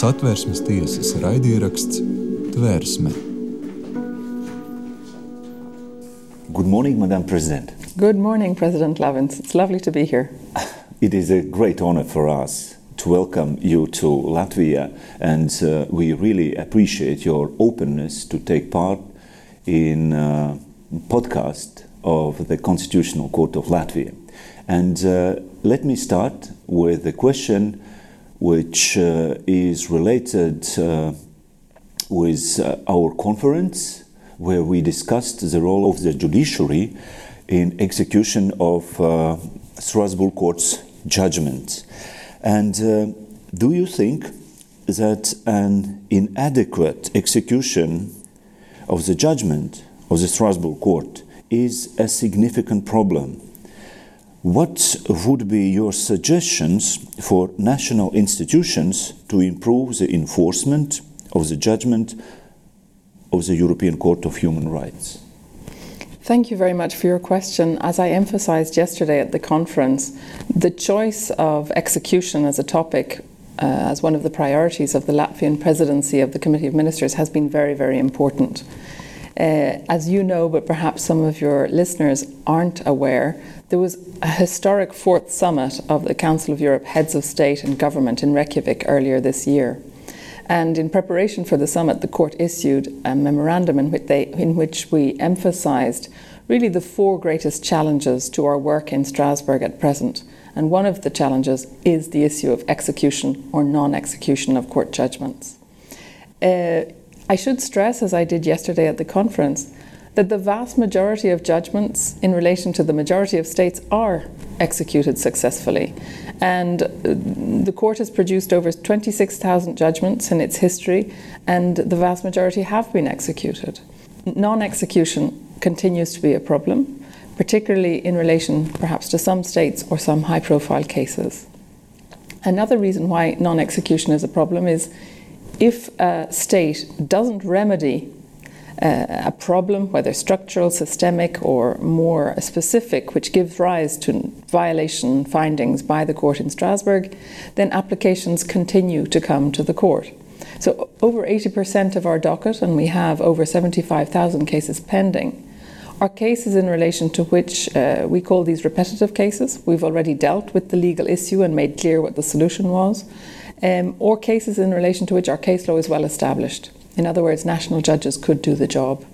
Satversmes tiesas raidieraksts Tvērsme. Good morning, Madam President. Good morning, President Lavins. It's lovely to be here. It is a great honor for us to welcome you to Latvia, and uh, we really appreciate your openness to take part in uh, podcast of the Constitutional Court of Latvia. And uh, let me start with a question which uh, is related uh, with uh, our conference where we discussed the role of the judiciary in execution of uh, Strasbourg Court's judgment. And uh, do you think that an inadequate execution of the judgment of the Strasbourg Court is a significant problem? What would be your suggestions for national institutions to improve the enforcement of the judgment of the European Court of Human Rights? Thank you very much for your question. As I emphasized yesterday at the conference, the choice of execution as a topic, uh, as one of the priorities of the Latvian presidency of the Committee of Ministers, has been very, very important. Uh, as you know, but perhaps some of your listeners aren't aware, there was a historic fourth summit of the Council of Europe heads of state and government in Reykjavik earlier this year. And in preparation for the summit, the court issued a memorandum in which, they, in which we emphasized really the four greatest challenges to our work in Strasbourg at present. And one of the challenges is the issue of execution or non execution of court judgments. Uh, I should stress, as I did yesterday at the conference, that the vast majority of judgments in relation to the majority of states are executed successfully. And uh, the court has produced over 26,000 judgments in its history, and the vast majority have been executed. Non execution continues to be a problem, particularly in relation perhaps to some states or some high profile cases. Another reason why non execution is a problem is if a state doesn't remedy a problem, whether structural, systemic, or more specific, which gives rise to violation findings by the court in Strasbourg, then applications continue to come to the court. So, over 80% of our docket, and we have over 75,000 cases pending, are cases in relation to which uh, we call these repetitive cases. We've already dealt with the legal issue and made clear what the solution was, um, or cases in relation to which our case law is well established. In other words, national judges could do the job.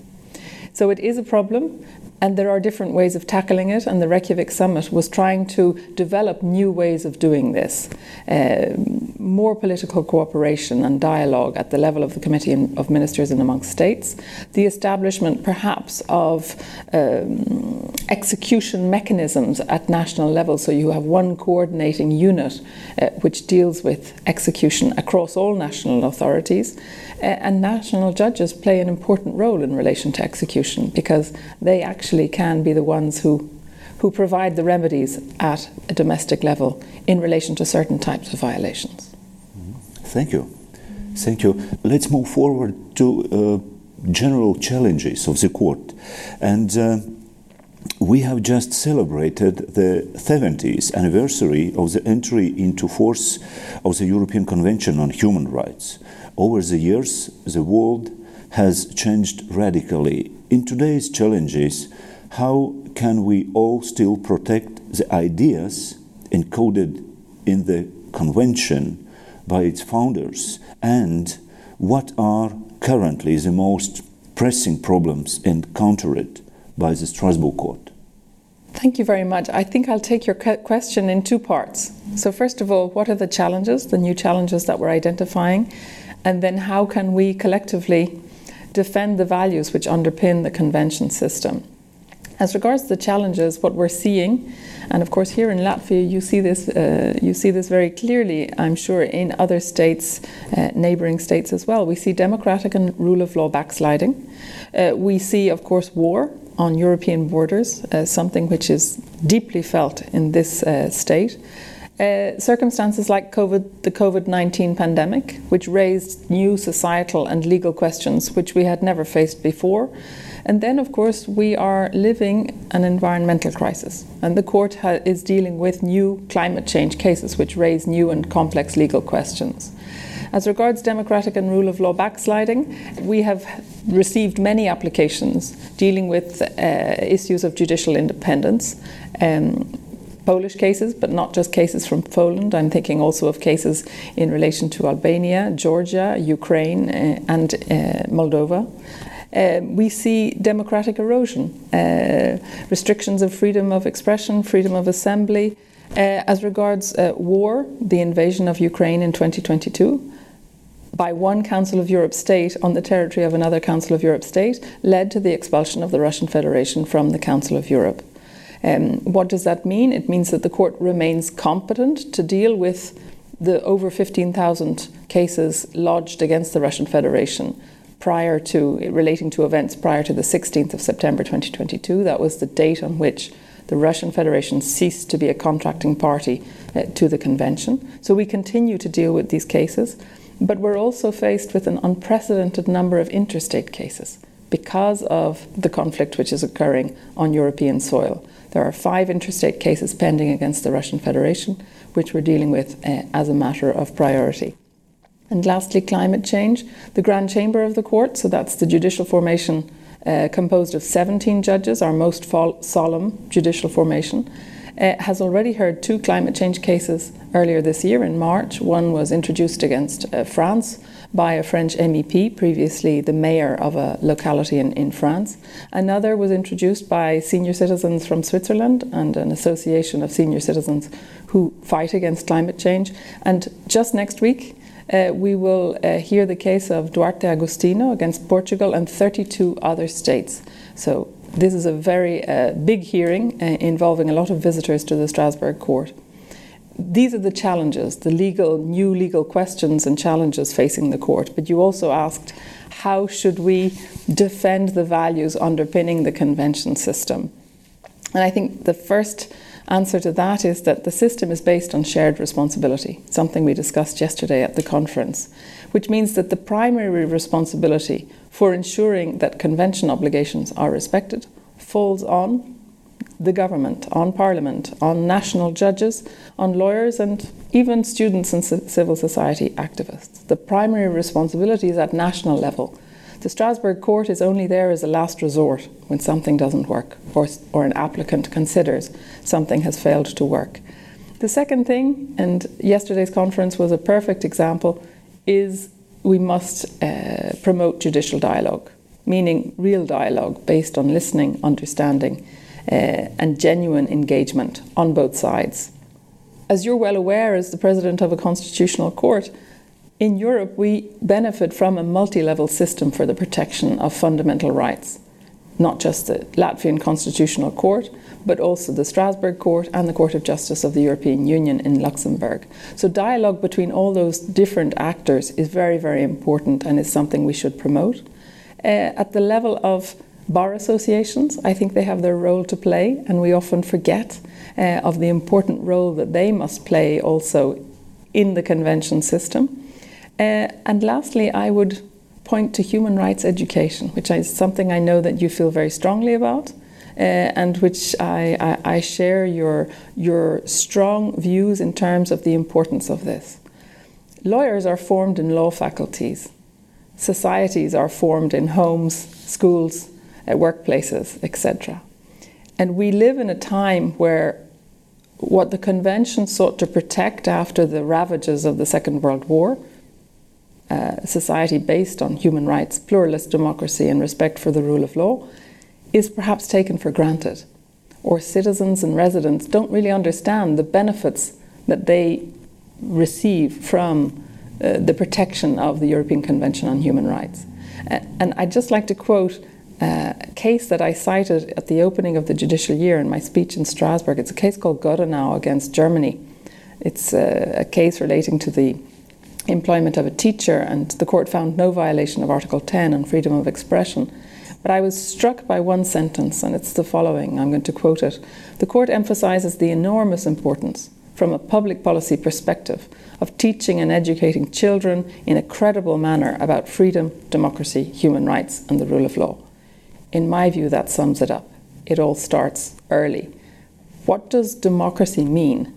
So it is a problem, and there are different ways of tackling it. And the Reykjavik summit was trying to develop new ways of doing this, uh, more political cooperation and dialogue at the level of the Committee of Ministers and amongst states, the establishment perhaps of um, execution mechanisms at national level. So you have one coordinating unit uh, which deals with execution across all national authorities. Uh, and national judges play an important role in relation to execution because they actually can be the ones who who provide the remedies at a domestic level in relation to certain types of violations. Thank you. Thank you. Let's move forward to uh, general challenges of the court. And uh, we have just celebrated the 70th anniversary of the entry into force of the European Convention on Human Rights. Over the years, the world has changed radically. In today's challenges, how can we all still protect the ideas encoded in the convention by its founders? And what are currently the most pressing problems encountered by the Strasbourg Court? Thank you very much. I think I'll take your question in two parts. So, first of all, what are the challenges, the new challenges that we're identifying? And then, how can we collectively defend the values which underpin the convention system? As regards the challenges, what we're seeing, and of course here in Latvia you see this, uh, you see this very clearly. I'm sure in other states, uh, neighbouring states as well. We see democratic and rule of law backsliding. Uh, we see, of course, war on European borders, uh, something which is deeply felt in this uh, state. Uh, circumstances like COVID, the COVID 19 pandemic, which raised new societal and legal questions which we had never faced before. And then, of course, we are living an environmental crisis, and the court ha- is dealing with new climate change cases which raise new and complex legal questions. As regards democratic and rule of law backsliding, we have received many applications dealing with uh, issues of judicial independence. Um, Polish cases, but not just cases from Poland. I'm thinking also of cases in relation to Albania, Georgia, Ukraine, uh, and uh, Moldova. Uh, we see democratic erosion, uh, restrictions of freedom of expression, freedom of assembly. Uh, as regards uh, war, the invasion of Ukraine in 2022, by one Council of Europe state on the territory of another Council of Europe state led to the expulsion of the Russian Federation from the Council of Europe. Um, what does that mean? It means that the court remains competent to deal with the over 15,000 cases lodged against the Russian Federation prior to relating to events prior to the 16th of September 2022. That was the date on which the Russian Federation ceased to be a contracting party uh, to the convention. So we continue to deal with these cases, but we're also faced with an unprecedented number of interstate cases because of the conflict which is occurring on European soil. There are five interstate cases pending against the Russian Federation, which we're dealing with uh, as a matter of priority. And lastly, climate change. The Grand Chamber of the Court, so that's the judicial formation uh, composed of 17 judges, our most solemn judicial formation, uh, has already heard two climate change cases earlier this year in March. One was introduced against France by a French MEP, previously the mayor of a locality in, in France. Another was introduced by senior citizens from Switzerland and an association of senior citizens who fight against climate change. And just next week, uh, we will uh, hear the case of Duarte Agostinho against Portugal and 32 other states. So, this is a very uh, big hearing uh, involving a lot of visitors to the Strasbourg court. These are the challenges, the legal, new legal questions and challenges facing the court. But you also asked, how should we defend the values underpinning the convention system? And I think the first answer to that is that the system is based on shared responsibility, something we discussed yesterday at the conference, which means that the primary responsibility for ensuring that convention obligations are respected falls on the government, on parliament, on national judges, on lawyers, and even students and civil society activists. The primary responsibility is at national level the Strasbourg court is only there as a last resort when something doesn't work or, or an applicant considers something has failed to work. The second thing, and yesterday's conference was a perfect example, is we must uh, promote judicial dialogue, meaning real dialogue based on listening, understanding, and genuine engagement on both sides. As you're well aware, as the president of a constitutional court, in Europe, we benefit from a multi level system for the protection of fundamental rights, not just the Latvian Constitutional Court, but also the Strasbourg Court and the Court of Justice of the European Union in Luxembourg. So, dialogue between all those different actors is very, very important and is something we should promote. Uh, at the level of bar associations, I think they have their role to play, and we often forget uh, of the important role that they must play also in the convention system. Uh, and lastly, I would point to human rights education, which is something I know that you feel very strongly about. Uh, and which I, I, I, share your, your strong views in terms of the importance of this. Lawyers are formed in law faculties, societies are formed in homes, schools, uh, workplaces, etc. And we live in a time where what the Convention sought to protect after the ravages of the Second World War uh, society based on human rights, pluralist democracy, and respect for the rule of law is perhaps taken for granted. Or citizens and residents don't really understand the benefits that they receive from uh, the protection of the European Convention on Human Rights. And I'd just like to quote uh, a case that I cited at the opening of the judicial year in my speech in Strasbourg. It's a case called Godenau against Germany. It's uh, a case relating to the employment of a teacher, and the court found no violation of Article 10 on freedom of expression. But I was struck by one sentence, and it's the following I'm going to quote it. The court emphasizes the enormous importance, from a public policy perspective, of teaching and educating children in a credible manner about freedom, democracy, human rights, and the rule of law. In my view, that sums it up. It all starts early. What does democracy mean?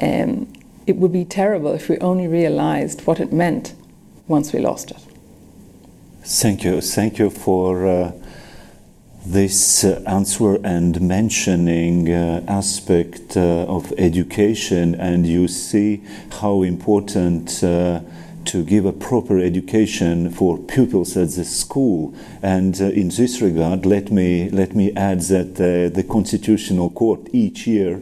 Um, it would be terrible if we only realized what it meant once we lost it. Thank you. Thank you for uh, this uh, answer and mentioning uh, aspect uh, of education, and you see how important uh, to give a proper education for pupils at the school. And uh, in this regard, let me let me add that uh, the Constitutional Court each year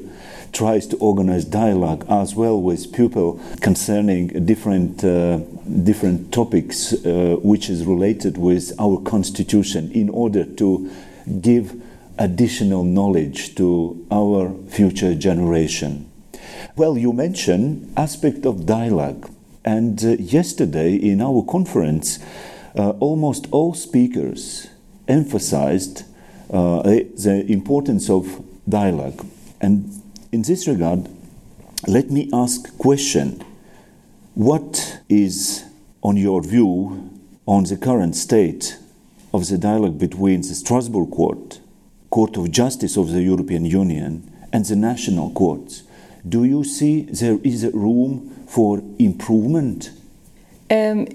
tries to organize dialogue as well with pupil concerning different uh, different topics uh, which is related with our constitution in order to give additional knowledge to our future generation. Well, you mentioned aspect of dialogue, and uh, yesterday in our conference, uh, almost all speakers emphasized uh, the importance of dialogue. And in this regard, let me ask question. What is, on your view, on the current state of the dialogue between the Strasbourg Court, Court of Justice of the European Union, and the national courts? Do you see there is a room for improvement? Um,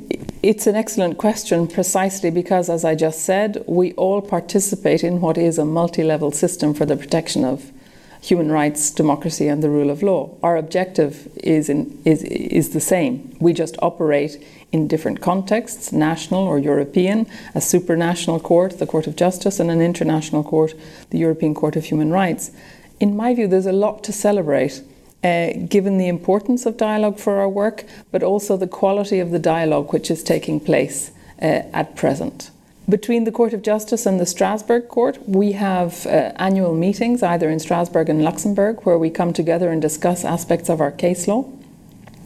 it's an excellent question precisely because, as I just said, we all participate in what is a multi level system for the protection of human rights, democracy, and the rule of law. Our objective is, in, is, is the same. We just operate in different contexts national or European, a supranational court, the Court of Justice, and an international court, the European Court of Human Rights. In my view, there's a lot to celebrate. Uh, given the importance of dialogue for our work, but also the quality of the dialogue which is taking place uh, at present. Between the Court of Justice and the Strasbourg Court, we have uh, annual meetings either in Strasbourg and Luxembourg where we come together and discuss aspects of our case law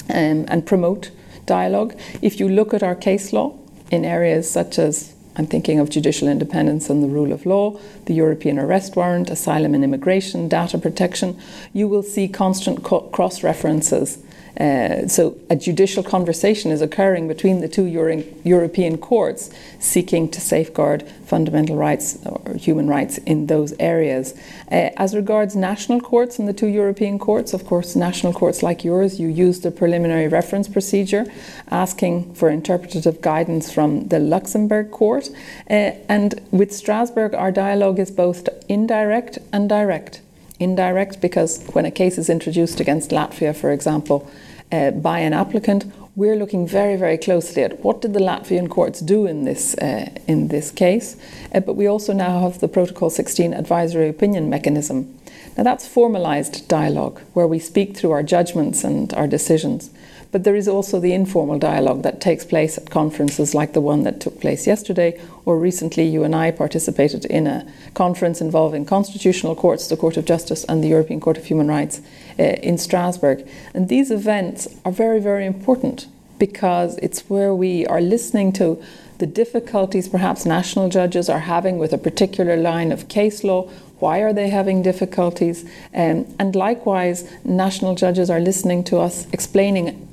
um, and promote dialogue. If you look at our case law in areas such as I'm thinking of judicial independence and the rule of law, the European arrest warrant, asylum and immigration, data protection, you will see constant co- cross references uh, so a judicial conversation is occurring between the two Euro- European courts seeking to safeguard fundamental rights or human rights in those areas. Uh, as regards national courts and the two European courts, of course, national courts like yours, you use the preliminary reference procedure, asking for interpretative guidance from the Luxembourg court. Uh, and with Strasbourg, our dialogue is both indirect and direct indirect because when a case is introduced against Latvia, for example, uh, by an applicant, we're looking very, very closely at what did the Latvian courts do in this uh, in this case. Uh, but we also now have the Protocol 16 advisory opinion mechanism. Now that's formalised dialogue where we speak through our judgments and our decisions. But there is also the informal dialogue that takes place at conferences like the one that took place yesterday, or recently you and I participated in a conference involving constitutional courts, the Court of Justice, and the European Court of Human Rights uh, in Strasbourg. And these events are very, very important because it's where we are listening to the difficulties perhaps national judges are having with a particular line of case law. Why are they having difficulties? Um, and likewise, national judges are listening to us explaining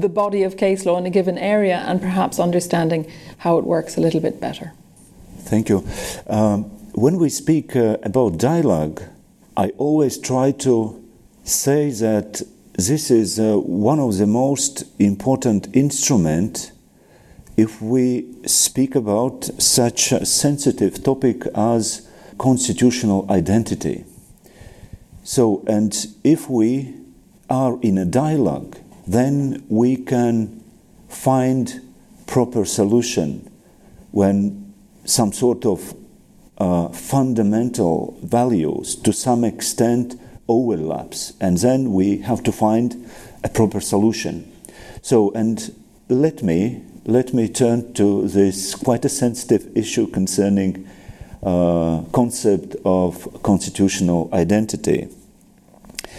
the body of case law in a given area and perhaps understanding how it works a little bit better. Thank you. Um, when we speak uh, about dialogue, I always try to say that this is uh, one of the most important instruments if we speak about such a sensitive topic as constitutional identity. So, and if we are in a dialogue then we can find proper solution when some sort of uh, fundamental values to some extent overlaps and then we have to find a proper solution. So and let me let me turn to this quite a sensitive issue concerning uh, concept of constitutional identity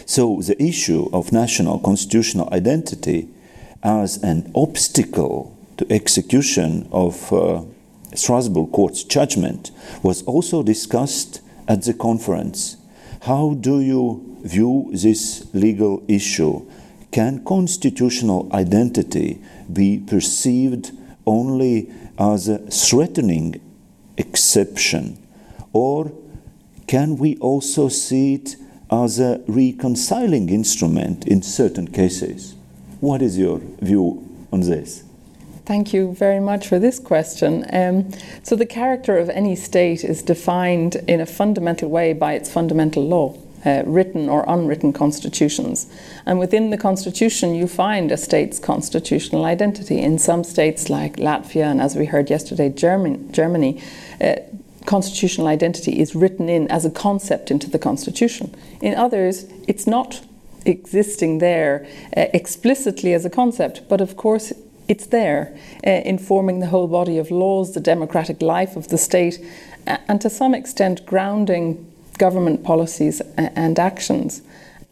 so the issue of national constitutional identity as an obstacle to execution of uh, Strasbourg Court's judgment was also discussed at the conference. How do you view this legal issue? Can constitutional identity be perceived only as a threatening exception? Or can we also see it as a reconciling instrument in certain cases. What is your view on this? Thank you very much for this question. Um, so, the character of any state is defined in a fundamental way by its fundamental law. Uh, written or unwritten constitutions. And within the constitution, you find a state's constitutional identity. In some states, like Latvia, and as we heard yesterday, German, Germany, uh, constitutional identity is written in as a concept into the constitution. In others, it's not existing there uh, explicitly as a concept, but of course, it's there, uh, informing the whole body of laws, the democratic life of the state, and to some extent grounding government policies and actions.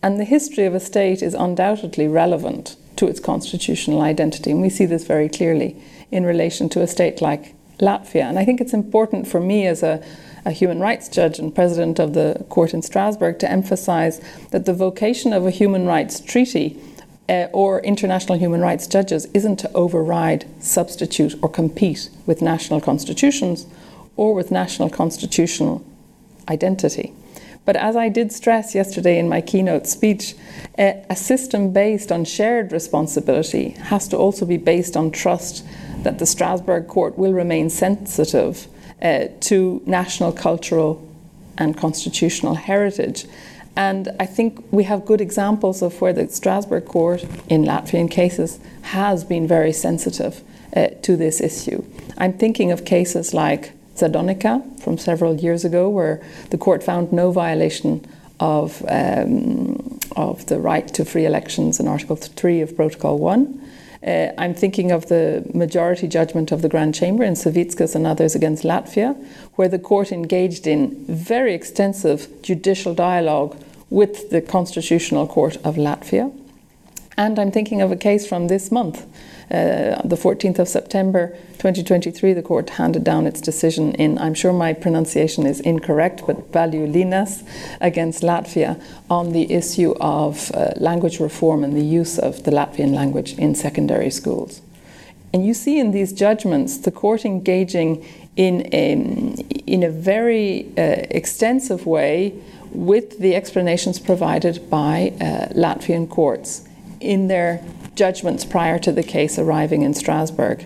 And the history of a state is undoubtedly relevant to its constitutional identity. And we see this very clearly in relation to a state like Latvia. And I think it's important for me as a, a human rights judge and president of the court in Strasbourg to emphasize that the vocation of a human rights treaty uh, or international human rights judges isn't to override, substitute, or compete with national constitutions or with national constitutional identity. But as I did stress yesterday in my keynote speech, uh, a system based on shared responsibility has to also be based on trust that the Strasbourg court will remain sensitive uh, to national, cultural, and constitutional heritage. And I think we have good examples of where the Strasbourg court, in Latvian cases, has been very sensitive uh, to this issue. I'm thinking of cases like Ždanoka from several years ago, where the court found no violation of, um, of the right to free elections in Article 3 of Protocol 1. Uh, I'm thinking of the majority judgment of the Grand Chamber in Savickis and others against Latvia, where the court engaged in very extensive judicial dialogue with the Constitutional Court of Latvia. And I'm thinking of a case from this month uh, the 14th of September 2023, the court handed down its decision in, I'm sure my pronunciation is incorrect, but Valiulinas against Latvia on the issue of uh, language reform and the use of the Latvian language in secondary schools. And you see in these judgments the court engaging in a, in a very uh, extensive way with the explanations provided by uh, Latvian courts in their judgments prior to the case arriving in Strasbourg.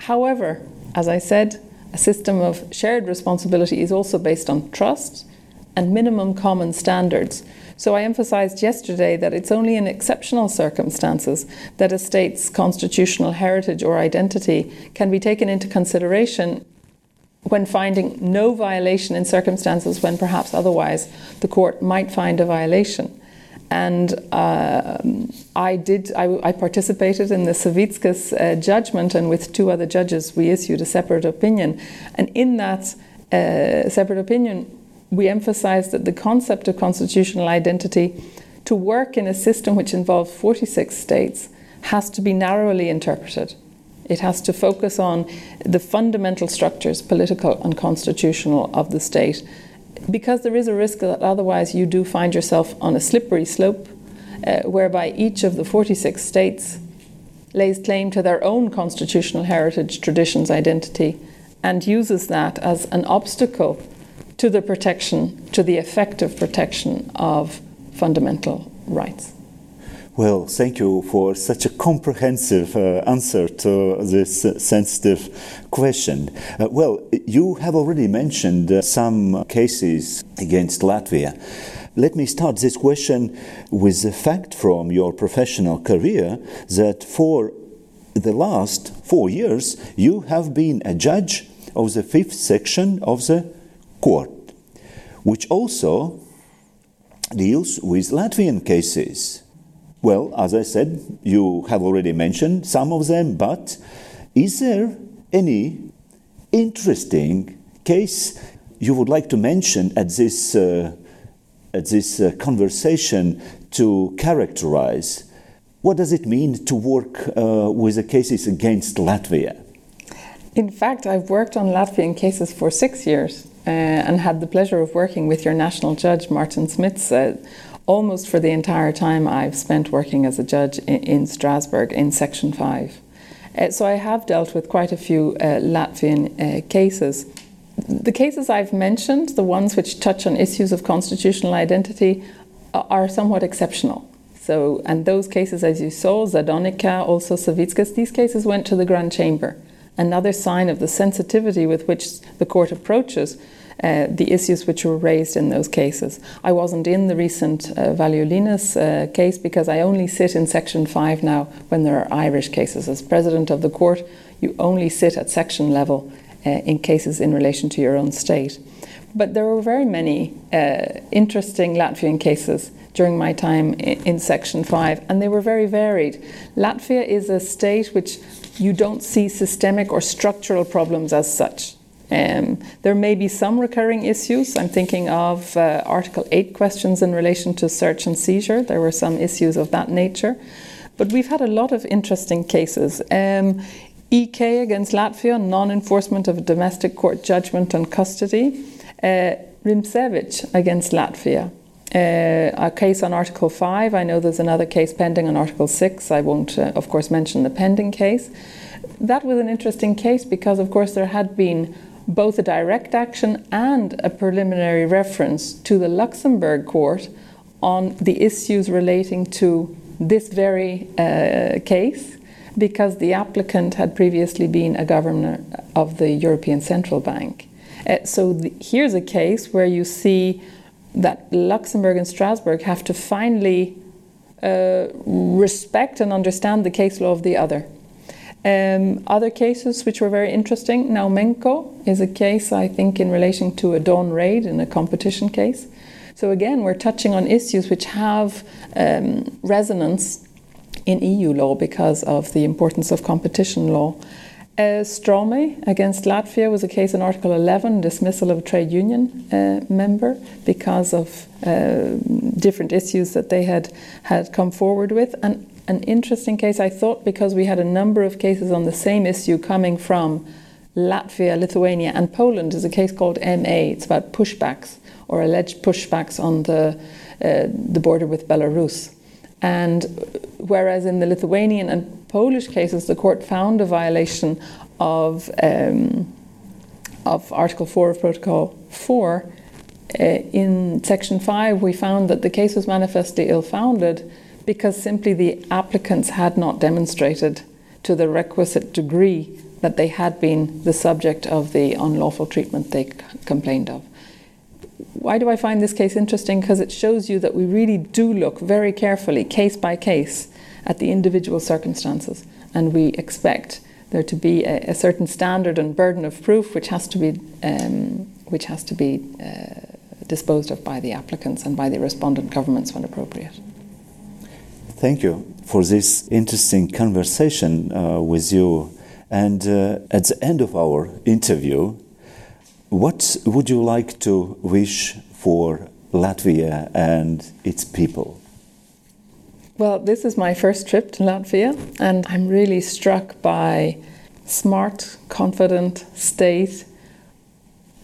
However, as I said, a system of shared responsibility is also based on trust and minimum common standards. So I emphasized yesterday that it's only in exceptional circumstances that a state's constitutional heritage or identity can be taken into consideration when finding no violation in circumstances when perhaps otherwise the court might find a violation. And uh, I did. I, I, participated in the Savickis uh, judgment, and with two other judges, we issued a separate opinion. And in that uh, separate opinion, we emphasized that the concept of constitutional identity, to work in a system which involves 46 states, has to be narrowly interpreted. It has to focus on the fundamental structures, political and constitutional, of the state because there is a risk that otherwise you do find yourself on a slippery slope uh, whereby each of the 46 states lays claim to their own constitutional heritage, traditions, identity, and uses that as an obstacle to the protection, to the effective protection of fundamental rights. Well, thank you for such a comprehensive uh, answer to this uh, sensitive question. Uh, well, you have already mentioned uh, some cases against Latvia. Let me start this question with the fact from your professional career that for the last four years you have been a judge of the fifth section of the court, which also deals with Latvian cases. Well, as I said, you have already mentioned some of them, but is there any interesting case you would like to mention at this, uh, at this uh, conversation to characterize what does it mean to work uh, with the cases against Latvia? In fact, I've worked on Latvian cases for six years uh, and had the pleasure of working with your national judge, Mārtiņš Mits, uh, almost for the entire time I've spent working as a judge in, in Strasbourg in Section 5. Uh, so I have dealt with quite a few uh, Latvian uh, cases. The cases I've mentioned, the ones which touch on issues of constitutional identity, are somewhat exceptional. So, and those cases, as you saw, Ždanoka, also Savickis, these cases went to the Grand Chamber. Another sign of the sensitivity with which the court approaches uh, the issues which were raised in those cases. I wasn't in the recent uh, Valiulinas uh, case because I only sit in Section 5 now when there are Irish cases. As President of the Court, you only sit at section level uh, in cases in relation to your own state. But there were very many uh, interesting Latvian cases during my time in, in Section 5, and they were very varied. Latvia is a state which you don't see systemic or structural problems as such. Um, there may be some recurring issues. I'm thinking of uh, Article 8 questions in relation to search and seizure. There were some issues of that nature. But we've had a lot of interesting cases. Um, EK against Latvia, non enforcement of a domestic court judgment on custody. Uh, Rimsevich against Latvia. Uh, a case on Article 5. I know there's another case pending on Article 6. I won't, uh, of course, mention the pending case. That was an interesting case because, of course, there had been both a direct action and a preliminary reference to the Luxembourg court on the issues relating to this very uh, case because the applicant had previously been a governor of the European Central Bank. Uh, so the, here's a case where you see that Luxembourg and Strasbourg have to finally uh, respect and understand the case law of the other. Um, other cases which were very interesting. Naumenko is a case, I think, in relation to a dawn raid in a competition case. So again, we're touching on issues which have um, resonance in EU law because of the importance of competition law. Uh, Straume against Latvia was a case in Article 11, dismissal of a trade union uh, member because of uh, different issues that they had, had come forward with. And an interesting case, I thought, because we had a number of cases on the same issue coming from Latvia, Lithuania, and Poland, is a case called MA. It's about pushbacks or alleged pushbacks on the, uh, the border with Belarus. And whereas in the Lithuanian and Polish cases, the court found a violation of, um, of Article 4 of Protocol 4, uh, in Section 5, we found that the case was manifestly ill founded because simply the applicants had not demonstrated to the requisite degree that they had been the subject of the unlawful treatment they c- complained of. Why do I find this case interesting? Because it shows you that we really do look very carefully, case by case, at the individual circumstances, and we expect there to be a, a certain standard and burden of proof which has to be, um, which has to be uh, disposed of by the applicants and by the respondent governments when appropriate. Thank you for this interesting conversation uh, with you. And uh, at the end of our interview, what would you like to wish for Latvia and its people? Well, this is my first trip to Latvia, and I'm really struck by smart, confident state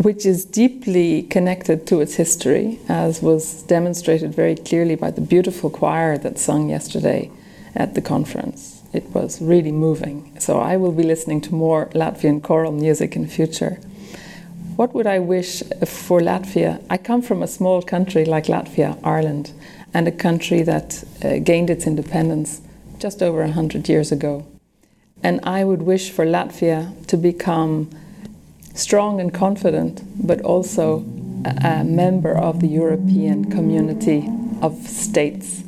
which is deeply connected to its history, as was demonstrated very clearly by the beautiful choir that sung yesterday at the conference. It was really moving. So I will be listening to more Latvian choral music in future. What would I wish for Latvia? I come from a small country like Latvia, Ireland, and a country that uh, gained its independence just over 100 years ago. And I would wish for Latvia to become strong and confident, but also a, a member of the European community of states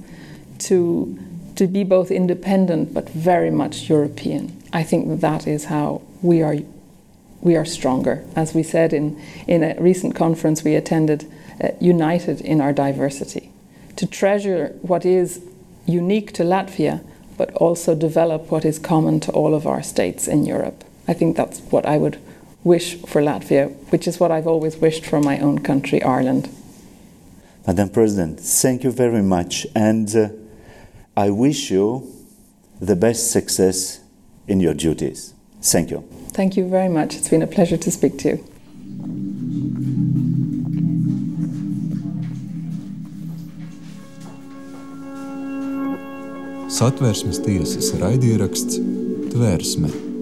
to, to be both independent but very much European. I think that is how we are, we are stronger. As we said in, in a recent conference we attended, uh, united in our diversity. To treasure what is unique to Latvia, but also develop what is common to all of our states in Europe. I think that's what I would wish for Latvia, which is what I've always wished for my own country, Ireland. Madam President, thank you very much. And uh, I wish you the best success in your duties. Thank you. Thank you very much. It's been a pleasure to speak to you. Satversmes tiesas raidieraksts Tvērsme